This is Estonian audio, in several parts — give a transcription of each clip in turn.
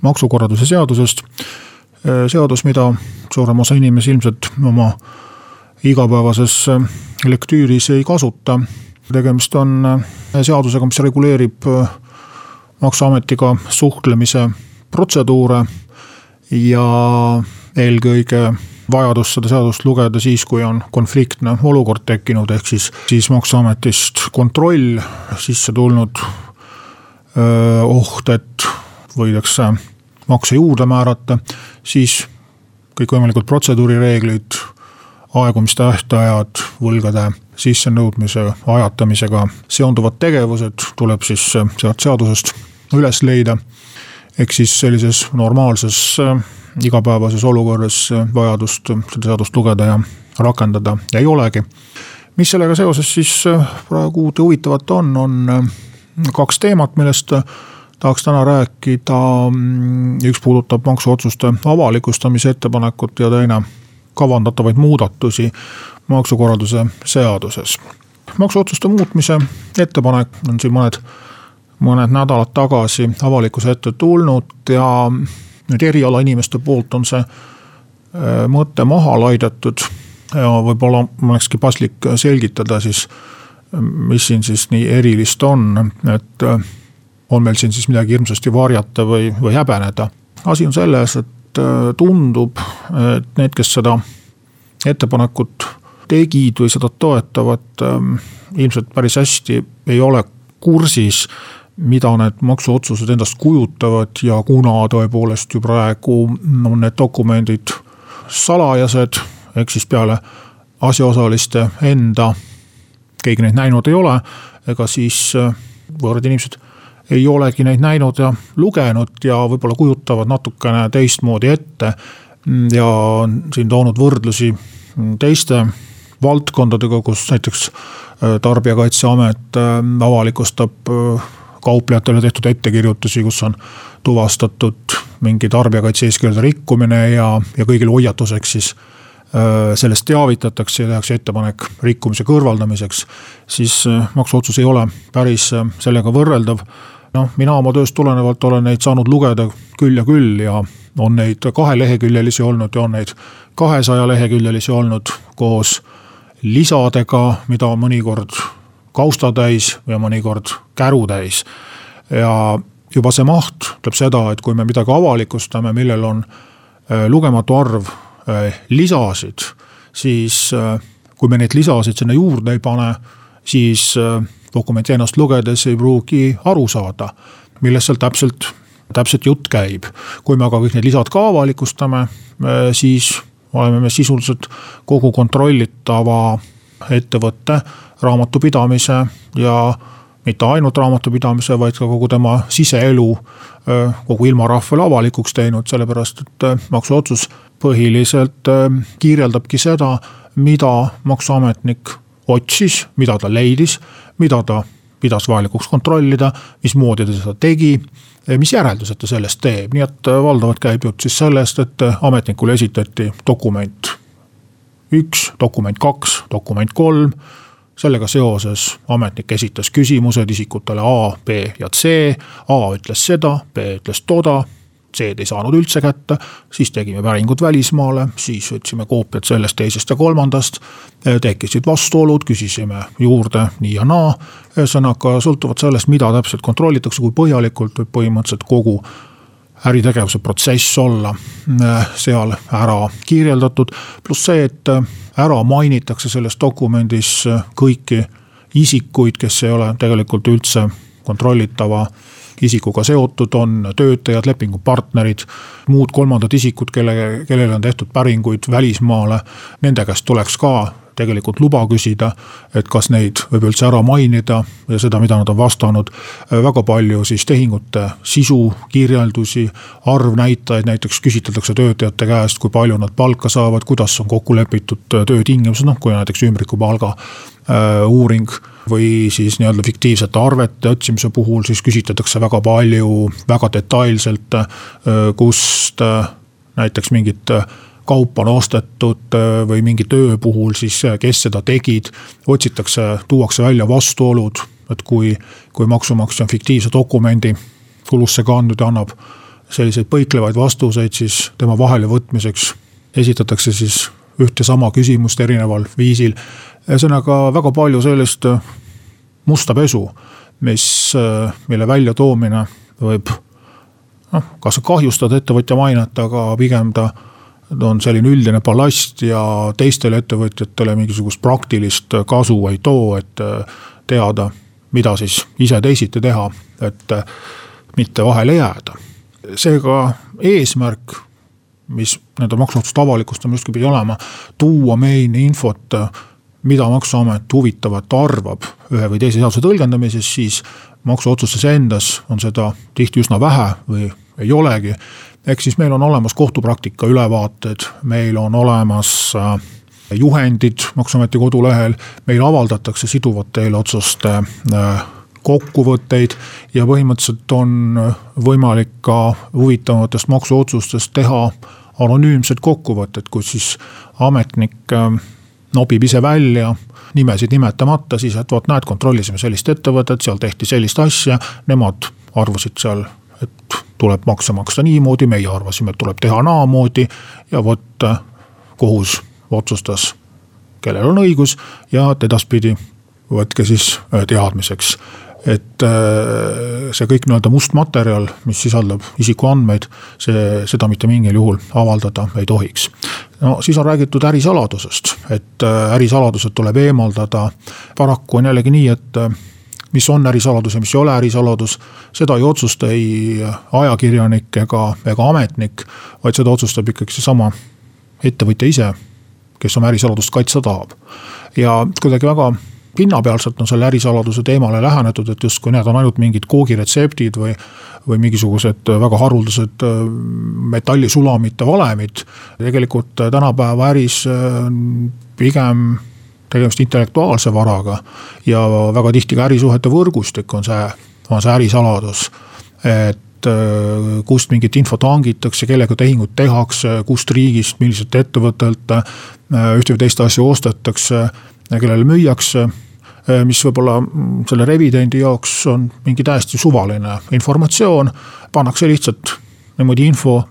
maksukorralduse seadusest. seadus, mida suurem osa inimesi ilmselt oma igapäevases lektüüris ei kasuta. tegemist on seadusega, mis reguleerib maksuametiga suhtlemise protseduure ja eelkõige vajadus seda seadust lugeda siis, kui on konfliktne olukord tekkinud, ehk siis, siis maksuametist kontroll sisse tulnud. oht, et võidakse makse juurde määrata, siis kõikvõimalikud protseduurireeglid, aegumistähtajad, võlgade sissenõudmise ajatamisega seonduvad tegevused tuleb siis sealt seadusest üles leida. ehk siis sellises normaalses igapäevases olukorras vajadust seda seadust lugeda ja rakendada ei olegi. mis sellega seoses siis praegu uut ja huvitavat on, on kaks teemat, millest tahaks täna rääkida, mm, üks puudutab maksuotsuste avalikustamise ettepanekut ja teine kavandatavaid muudatusi maksukorralduse seaduses. maksuotsuste muutmise ettepanek on siin mõned, mõned nädalad tagasi avalikkuse ette tulnud ja nüüd erialainimeste poolt on see äh, mõte maha laidetud. ja võib-olla olekski paslik selgitada siis, mis siin siis nii erilist on, et äh, on meil siin siis midagi hirmsasti varjata või, või häbeneda. asi on selles, et äh, tundub, et need, kes seda ettepanekut tegid või seda toetavad, ähm, ilmselt päris hästi ei ole kursis mida need maksuotsused endast kujutavad ja kuna tõepoolest ju praegu on need dokumendid salajased, ehk siis peale asjaosaliste enda keegi neid näinud ei ole, ega siis äh, võõrad inimesed ei olegi neid näinud ja lugenud ja võib-olla kujutavad natukene teistmoodi ette. ja on siin toonud võrdlusi teiste valdkondadega, kus näiteks äh, tarbijakaitseamet äh, avalikustab äh, kauplejatele tehtud ettekirjutusi, kus on tuvastatud mingi tarbijakaitse eeskirjade rikkumine ja, ja kõigile hoiatuseks siis sellest teavitatakse ja tehakse ettepanek rikkumise kõrvaldamiseks, siis maksuotsus ei ole päris sellega võrreldav noh, mina oma tööst tulenevalt olen neid saanud lugeda küll ja küll ja on neid kaheleheküljelisi olnud ja on neid kahesaja leheküljelisi olnud koos lisadega, mida mõnikord kaustatäis ja mõnikord kärutäis. ja juba see maht ütleb seda, et kui me midagi avalikustame, millel on äh, lugematu arv äh, lisasid, siis äh, kui me neid lisasid sinna juurde ei pane, siis dokumenti ennast lugedes ei pruugi aru saada, millest seal täpselt, täpselt jutt käib. kui me aga kõik need lisad ka avalikustame, siis oleme me sisuliselt kogu kontrollitava ettevõtte raamatupidamise ja mitte ainult raamatupidamise, vaid ka kogu tema siseelu kogu ilmarahvale avalikuks teinud, sellepärast et maksuotsus põhiliselt kirjeldabki seda, mida maksuametnik otsis, mida ta leidis, mida ta pidas vajalikuks kontrollida, mismoodi ta seda tegi, mis järeldused ta sellest teeb, nii et valdavalt käib jutt siis sellest, et ametnikule esitati dokument üks, dokument kaks, dokument kolm. Sellega seoses ametnik esitas küsimused isikutele A, B ja C. A ütles seda, B ütles toda C-d ei saanud üldse kätte, siis tegime päringud välismaale, siis võtsime koopiad sellest, teisest ja kolmandast. tekkisid vastuolud, küsisime juurde nii ja naa, ühesõnaga sõltuvalt sellest, mida täpselt kontrollitakse, kui põhjalikult võib põhimõtteliselt kogu äritegevuse protsess olla äh, seal ära kirjeldatud. pluss see, et äh, ära mainitakse selles dokumendis äh, kõiki isikuid, kes ei ole tegelikult üldse kontrollitava isikuga seotud on töötajad, lepingupartnerid, muud kolmandad isikud, kelle, kellele on tehtud päringuid välismaale. Nende käest tuleks ka tegelikult luba küsida, et kas neid võib üldse ära mainida ja seda, mida nad on vastanud. väga palju siis tehingute sisu, kirjeldusi, arvnäitajaid, näiteks küsitletakse töötajate käest, kui palju nad palka saavad, kuidas on kokku lepitud töötingimused, noh kui näiteks ümbrikupalga äh, uuring või siis nii-öelda fiktiivsete arvete otsimise puhul siis küsitletakse väga palju, väga detailselt, äh, kust äh, näiteks mingit kaupa on ostetud äh, või mingi töö puhul siis, äh, kes seda tegid. otsitakse, tuuakse välja vastuolud, et kui, kui maksumaksja on fiktiivse dokumendi kulusse kandnud ja annab selliseid põiklevaid vastuseid, siis tema vahelevõtmiseks esitatakse siis ühte sama küsimust erineval viisil. ühesõnaga väga palju sellist äh, musta pesu, mis, mille väljatoomine võib noh, kas kahjustada ettevõtja mainet, aga pigem ta on selline üldine ballast ja teistele ettevõtjatele mingisugust praktilist kasu ei too, et äh, teada, mida siis ise teisiti teha, et äh, mitte vahele jääda. seega eesmärk, mis nende maksuotsuste avalikustamisel pidi olema, tuua meile infot, mida maksuamet huvitavat arvab ühe või teise seaduse tõlgendamises, siis maksuotsustes endas on seda tihti üsna vähe või ei olegi ehk siis meil on olemas kohtupraktika ülevaated, meil on olemas äh, juhendid Maksuameti kodulehel, meil avaldatakse siduvate eelotsuste äh, kokkuvõtteid ja põhimõtteliselt on võimalik ka huvitavatest maksuotsustest teha anonüümsed kokkuvõtted, kus siis ametnik äh, nobib ise välja nimesid nimetamata, siis et vot näed, kontrollisime sellist ettevõtet, seal tehti sellist asja, nemad arvasid seal tuleb makse maksta niimoodi, meie arvasime, et tuleb teha naamoodi ja vot kohus otsustas, kellel on õigus ja et edaspidi võtke siis äh, teadmiseks et äh, see kõik nii-öelda must materjal, mis sisaldab isikuandmeid, see, seda mitte mingil juhul avaldada ei tohiks. no siis on räägitud ärisaladusest, et äh, ärisaladused tuleb eemaldada. paraku on jällegi nii, et mis on ärisaladus ja mis ei ole ärisaladus, seda ei otsusta ei ajakirjanik ega, ega ametnik, vaid seda otsustab ikkagi seesama ettevõtja ise, kes oma ärisaladust kaitsta tahab. ja kuidagi väga pinnapealselt on selle ärisaladuse teemale lähenetud, et justkui need on ainult mingid koogiretseptid või, või mingisugused väga haruldased äh, metallisulamite valemid. tegelikult tänapäeva äris äh, pigem tegemist intellektuaalse varaga ja väga tihti ka ärisuhete võrgustik on see, on see ärisaladus. et äh, kust mingit infot hangitakse, kellega tehingut tehakse, kust riigist, milliselt ettevõttelt äh, ühte või teist asja ostetakse, kellele müüakse äh, mis võib-olla mm, selle revidendi jaoks on mingi täiesti suvaline informatsioon, pannakse lihtsalt niimoodi info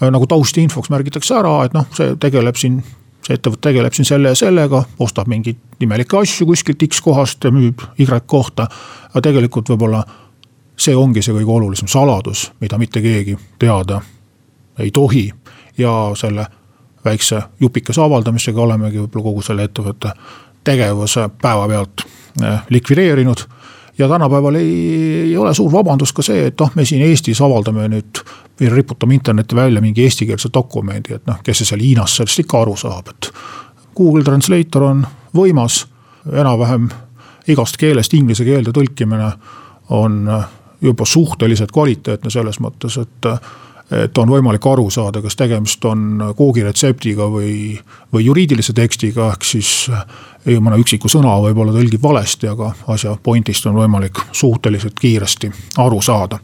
nagu taustinfoks märgitakse ära, et noh, see tegeleb siin see ettevõte tegeleb siin selle ja sellega, ostab mingeid imelikke asju kuskilt X kohast ja müüb Y kohta. aga tegelikult võib-olla see ongi see kõige olulisem saladus, mida mitte keegi teada ei tohi. ja selle väikse jupikese avaldamisega olemegi võib-olla kogu selle ettevõtte tegevuse päevapealt eh, likvideerinud ja tänapäeval ei, ei ole suur vabandus ka see, et noh, me siin Eestis avaldame nüüd või riputame internetti välja mingi eestikeelse dokumendi, et noh, kes see seal Hiinas sellest ikka aru saab, et. Google Translator on võimas, enam-vähem igast keelest inglise keelde tõlkimine on juba suhteliselt kvaliteetne selles mõttes, et et on võimalik aru saada, kas tegemist on koogiretseptiga või, või juriidilise tekstiga, ehk siis mõne üksiku sõna võib-olla tõlgib valesti, aga asja point'ist on võimalik suhteliselt kiiresti aru saada.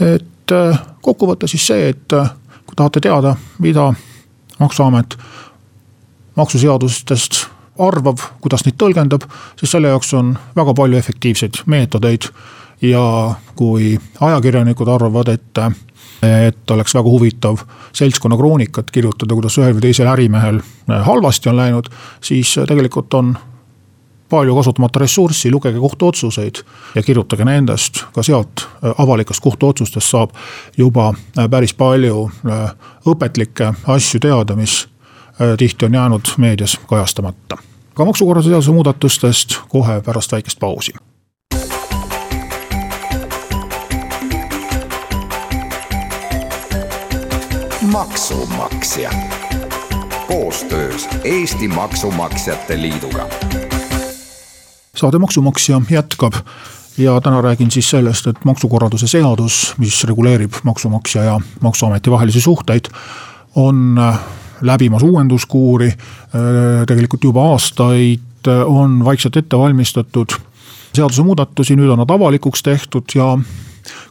et äh, kokkuvõte siis see, et äh, kui tahate teada, mida maksuamet maksuseadustest arvab, kuidas neid tõlgendab, siis selle jaoks on väga palju efektiivseid meetodeid. ja kui ajakirjanikud arvavad, et et oleks väga huvitav seltskonna kroonikat kirjutada, kuidas ühel või teisel ärimehel äh, halvasti on läinud, siis äh, tegelikult on palju kasutamata ressurssi, lugege kohtuotsuseid ja kirjutage nendest, ka sealt äh, avalikest kohtuotsustest saab juba päris palju õpetlikke asju teada, mis tihti on jäänud meedias kajastamata. ka maksukorralduse seaduse muudatustest kohe pärast väikest pausi maksumaksja koostöös Eesti Maksumaksjate Liiduga. Saade Maksumaksja jätkab ja täna räägin siis sellest, et maksukorralduse seadus, mis reguleerib maksumaksja ja maksuameti vahelisi suhteid, on läbimas uuenduskuuri. tegelikult juba aastaid on vaikselt ette valmistatud seadusemuudatusi, nüüd on nad avalikuks tehtud ja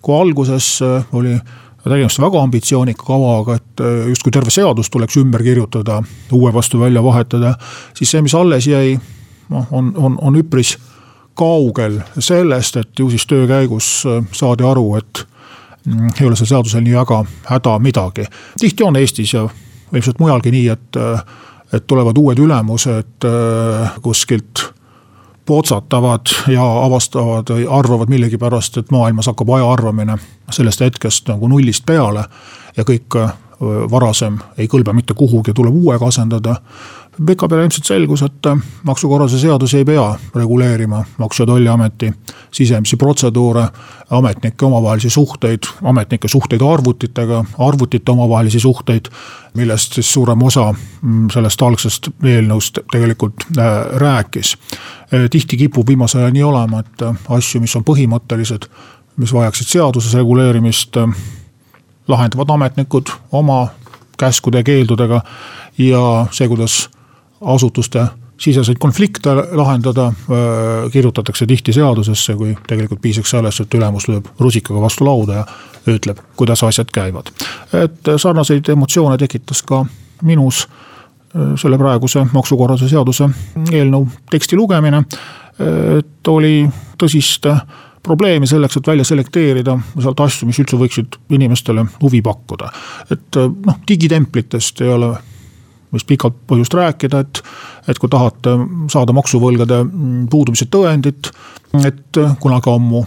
kui alguses oli tegemist väga ambitsioonika kavaga, et justkui terve seadus tuleks ümber kirjutada, uue vastu välja vahetada, siis see, mis alles jäi, noh, on, on, on üpris kaugel sellest, et ju siis töö käigus saadi aru, et mm, ei ole sellel seadusel nii väga häda midagi. tihti on Eestis ja ilmselt mujalgi nii, et, et tulevad uued ülemused kuskilt potsatavad ja avastavad või arvavad millegipärast, et maailmas hakkab aja arvamine sellest hetkest nagu nullist peale. ja kõik varasem ei kõlba mitte kuhugi, tuleb uuega asendada. Pikapeale ilmselt selgus, et maksukorralduse seadus ei pea reguleerima Maksu- ja Tolliameti sisemisi protseduure, ametnike omavahelisi suhteid, ametnike suhteid arvutitega, arvutite omavahelisi suhteid. millest siis suurem osa mm, sellest algsest eelnõust tegelikult äh, rääkis. Äh, tihti kipub viimasel ajal nii olema, et äh, asju, mis on põhimõttelised, mis vajaksid seaduses reguleerimist lahendavad ametnikud oma käskude ja keeldudega. ja see, kuidas asutuste siseseid konflikte lahendada, kirjutatakse tihti seadusesse, kui tegelikult piisaks sellest, et ülemus lööb rusikaga vastu lauda ja ütleb, kuidas asjad käivad. et sarnaseid emotsioone tekitas ka minus selle praeguse maksukorralduse seaduse eelnõu teksti lugemine. et oli tõsist probleemi selleks, et välja selekteerida sealt asju, mis üldse võiksid inimestele huvi pakkuda. et noh, digitemplitest ei ole vist pikalt põhjust rääkida, et, et kui tahate saada maksuvõlgade puudumise tõendit, et kunagi ammu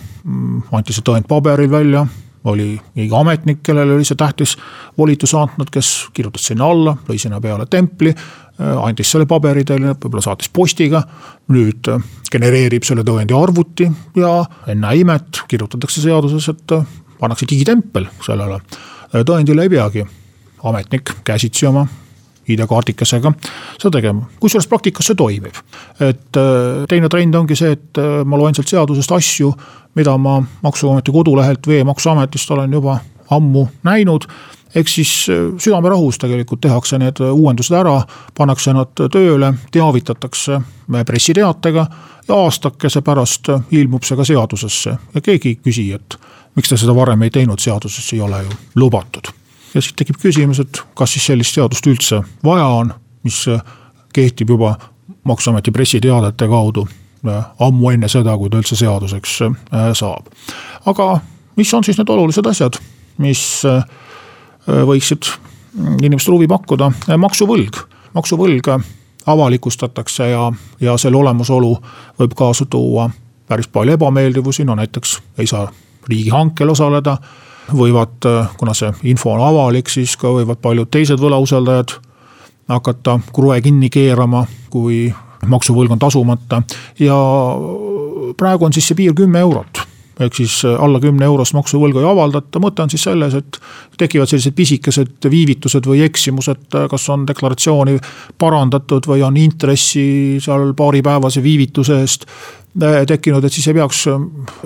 anti see tõend paberil välja oli iga ametnik, kellele oli see tähtis volitus andnud, kes kirjutas sinna alla, lõi sinna peale templi. andis selle paberi teile, võib-olla saatis postiga. nüüd genereerib selle tõendi arvuti ja ennäe imet, kirjutatakse seaduses, et pannakse digitempel sellele tõendile ei peagi ametnik käsitsi oma ID-kaardikesega seda tegema, kusjuures praktikas see toimib. et teine trend ongi see, et ma loen sealt seadusest asju, mida ma maksuameti kodulehelt Veemaksuametist olen juba ammu näinud ehk siis südamerahus tegelikult tehakse need uuendused ära, pannakse nad tööle, teavitatakse pressiteatega ja aastakese pärast ilmub see ka seadusesse ja keegi ei küsi, et miks te seda varem ei teinud, seaduses ei ole ju lubatud. Ja siis tekib küsimus, et kas siis sellist seadust üldse vaja on, mis kehtib juba maksuameti pressiteadete kaudu ammu enne seda, kui ta üldse seaduseks äh, saab. aga mis on siis need olulised asjad, mis äh, võiksid inimestele huvi pakkuda, maksuvõlg, maksuvõlg avalikustatakse ja, ja selle olemasolu võib kaasa tuua päris palju ebameeldivusi, no näiteks ei saa riigihankel osaleda. Võivad, kuna see info on avalik, siis ka võivad paljud teised võlausaldajad hakata kruve kinni keerama, kui maksuvõlg on tasumata. Ja praegu on siis see piir kümme eurot. Ehk siis alla kümne eurost maksuvõlga ei avaldata, mõte on siis selles, et tekivad sellised pisikesed viivitused või eksimused, kas on deklaratsiooni parandatud või on intressi seal paaripäevase viivituse eest tekkinud, et siis ei peaks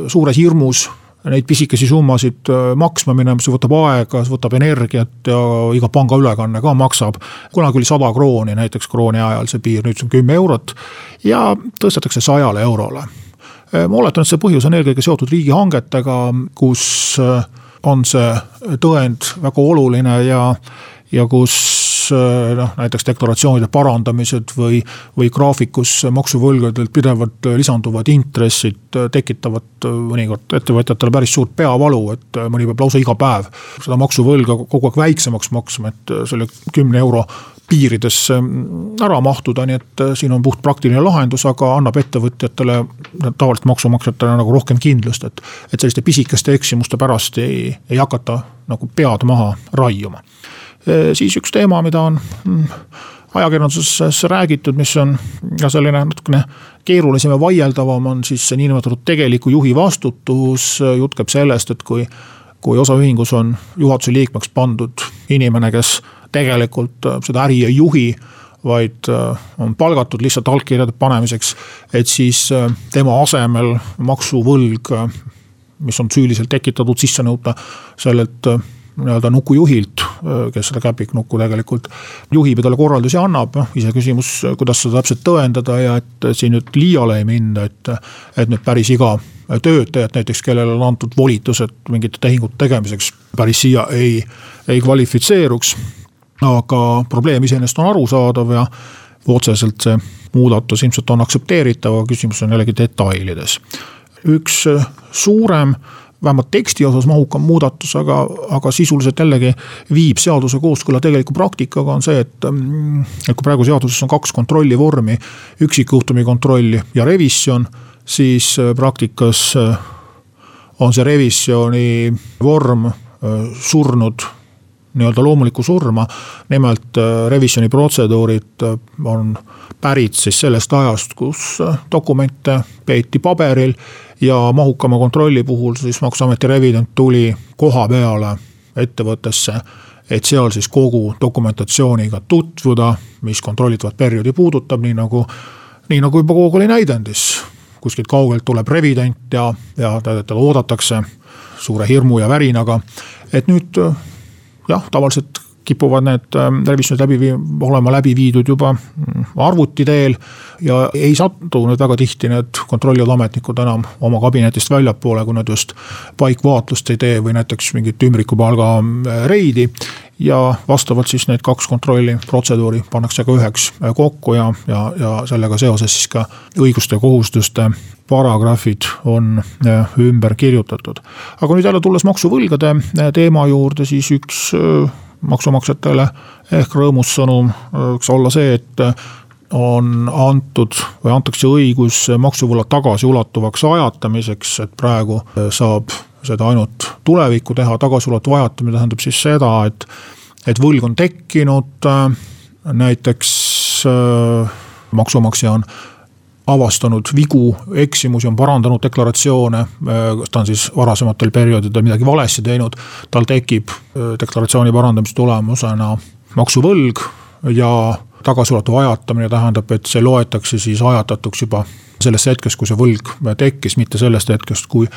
suures hirmus neid pisikesi summasid maksma minema, see võtab aega, see võtab energiat ja iga pangaülekanne ka maksab. kunagi oli sada krooni näiteks krooni ajal see piir, nüüd see on kümme eurot ja tõstetakse sajale eurole ma oletan, et see põhjus on eelkõige seotud riigihangetega, kus äh, on see tõend väga oluline ja, ja kus äh, noh, näiteks deklaratsioonide parandamised või, või graafikus maksuvõlgadelt pidevalt lisanduvad intressid tekitavad mõnikord ettevõtjatele päris suurt peavalu, et mõni peab lausa iga päev seda maksuvõlga kogu aeg väiksemaks maksma, et selle kümne euro piiridesse ära mahtuda, nii et äh, siin on puht praktiline lahendus, aga annab ettevõtjatele, tavaliselt maksumaksjatele nagu rohkem kindlust, et. et selliste pisikeste eksimuste pärast ei, ei hakata nagu pead maha raiuma. Äh, siis üks teema, mida on mm, ajakirjanduses räägitud, mis on ka selline natukene keerulisem ja vaieldavam, on siis see niinimetatud tegeliku juhi vastutus. jutt käib sellest, et kui kui osaühingus on juhatuse liikmeks pandud inimene, kes tegelikult seda äri ei juhi vaid on palgatud lihtsalt allkirjade panemiseks, et siis tema asemel maksuvõlg, mis on süüliselt tekitatud, sisse nõuda sellelt nii-öelda nukujuhilt, kes seda käpiknukku tegelikult juhib ja talle korraldusi annab, noh iseküsimus, kuidas seda täpselt tõendada ja et siin nüüd liiale ei minda, et. et nüüd päris iga töötajat näiteks, kellele on antud volitused mingite tehingute tegemiseks, päris siia ei, ei kvalifitseeruks. aga probleem iseenesest on arusaadav ja otseselt see muudatus ilmselt on aktsepteeritav, aga küsimus on jällegi detailides. üks suurem vähemalt teksti osas mahukam muudatus, aga, aga sisuliselt jällegi viib seaduse kooskõla tegeliku praktikaga, on see, et. Mm, et kui praegu seaduses on kaks kontrolli vormi, üksikjuhtumi kontroll ja revisjon, siis äh, praktikas äh, on see revisjoni vorm äh, surnud nii-öelda loomulikku surma. nimelt revisjoni protseduurid on pärit siis sellest ajast, kus dokumente peeti paberil ja mahukama kontrolli puhul siis maksuameti revident tuli koha peale ettevõttesse et seal siis kogu dokumentatsiooniga tutvuda, mis kontrollitavat perioodi puudutab, nii nagu, nii nagu juba oli näidendis. kuskilt kaugelt tuleb revident ja, ja teda oodatakse suure hirmu ja värinaga. et nüüd jah, tavaliselt kipuvad need ähm, revisjonid läbi vii-, olema läbi viidud juba mm, arvuti teel. ja ei satu nüüd väga tihti need kontrollivad ametnikud enam oma kabinetist väljapoole, kui nad just paikvaatlust ei tee või näiteks mingit ümbrikupalga äh, reidi. Ja vastavalt siis need kaks kontrolli protseduuri pannakse ka üheks äh, kokku ja, ja, ja sellega seoses siis ka õiguste ja kohustuste paragrahvid on äh, ümber kirjutatud. aga nüüd jälle tulles maksuvõlgade teema juurde, siis üks maksumaksjatele ehk rõõmus sõnum võiks olla see, et on antud või antakse õigus maksuvõla tagasiulatuvaks ajatamiseks, et praegu saab seda ainult tulevikku teha, tagasiulatuv ajatamine tähendab siis seda, et, et võlg on tekkinud, näiteks maksumaksja on avastanud vigu, eksimusi, on parandanud deklaratsioone. kas ta on siis varasematel perioodidel midagi valesti teinud, tal tekib äh, deklaratsiooni parandamise tulemusena maksuvõlg ja tagasiulatuv ajatamine tähendab, et see loetakse siis ajatatuks juba sellest hetkest, kui see võlg tekkis, mitte sellest hetkest, kui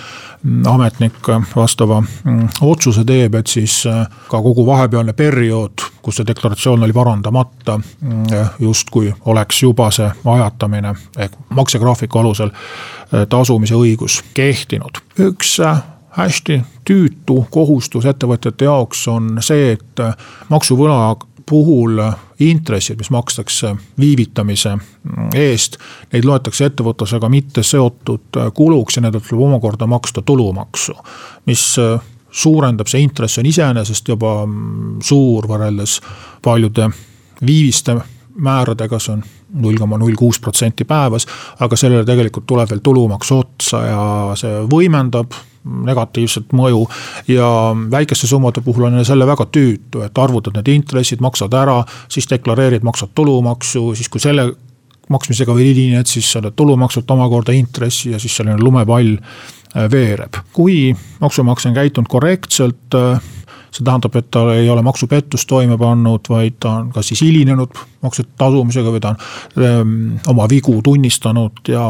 ametnik vastava mm, otsuse teeb, et siis äh, ka kogu vahepealne periood, kus see deklaratsioon oli parandamata, mm, justkui oleks juba see ajatamine ehk maksegraafiku alusel äh, tasumise õigus kehtinud. üks äh, hästi tüütu kohustus ettevõtjate jaoks on see, et maksuvõla puhul intressid, mis makstakse viivitamise eest, neid loetakse ettevõtlusega mitte seotud kuluks ja nendelt tuleb omakorda maksta tulumaksu. mis suurendab, see intress on iseenesest juba suur võrreldes paljude viiviste määradega, see on null koma null kuus protsenti päevas. aga sellele tegelikult tuleb veel tulumaks otsa ja see võimendab negatiivset mõju. ja väikeste summade puhul on selle väga tüütu, et arvutad need intressid, maksad ära, siis deklareerid, maksad tulumaksu, siis kui selle maksmisega vilined, siis saad tulumaksult omakorda intressi ja siis selline lumepall äh, veereb. kui maksumaksja on käitunud korrektselt see tähendab, et ta ei ole maksupettust toime pannud, vaid ta on kas siis hilinenud maksude tasumisega või ta on ehm, oma vigu tunnistanud ja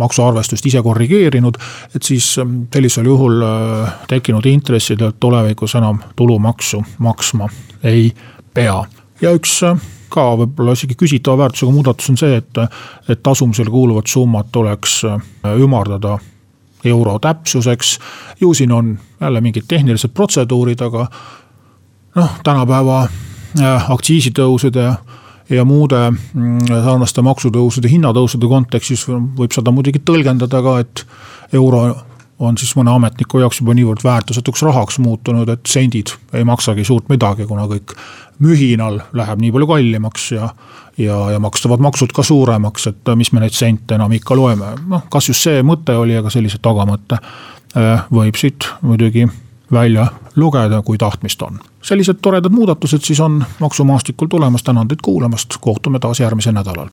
maksuarvestust ise korrigeerinud. et siis ehm, sellisel juhul äh, tekkinud intressidelt tulevikus enam tulumaksu maksma ei pea ja üks äh, ka võib-olla isegi küsitava väärtusega muudatus on see, et, et tasumisele kuuluvat summat tuleks äh, ümardada euro täpsuseks. ju siin on jälle mingid tehnilised protseduurid, aga noh, tänapäeva äh, aktsiisitõusude ja ja muude mm, sarnaste maksutõusude, hinnatõusude kontekstis võib seda muidugi tõlgendada ka, et euro on siis mõne ametniku jaoks juba niivõrd väärtusetuks rahaks muutunud, et sendid ei maksagi suurt midagi, kuna kõik mühinal läheb nii palju kallimaks ja. ja, ja makstavad maksud ka suuremaks, et mis me neid sente enam ikka loeme, noh, kas just see mõte oli, aga sellise tagamõtte äh, võib siit muidugi välja lugeda, kui tahtmist on. sellised toredad muudatused siis on maksumaastikul tulemas, tänan teid kuulamast, kohtume taas järgmisel nädalal.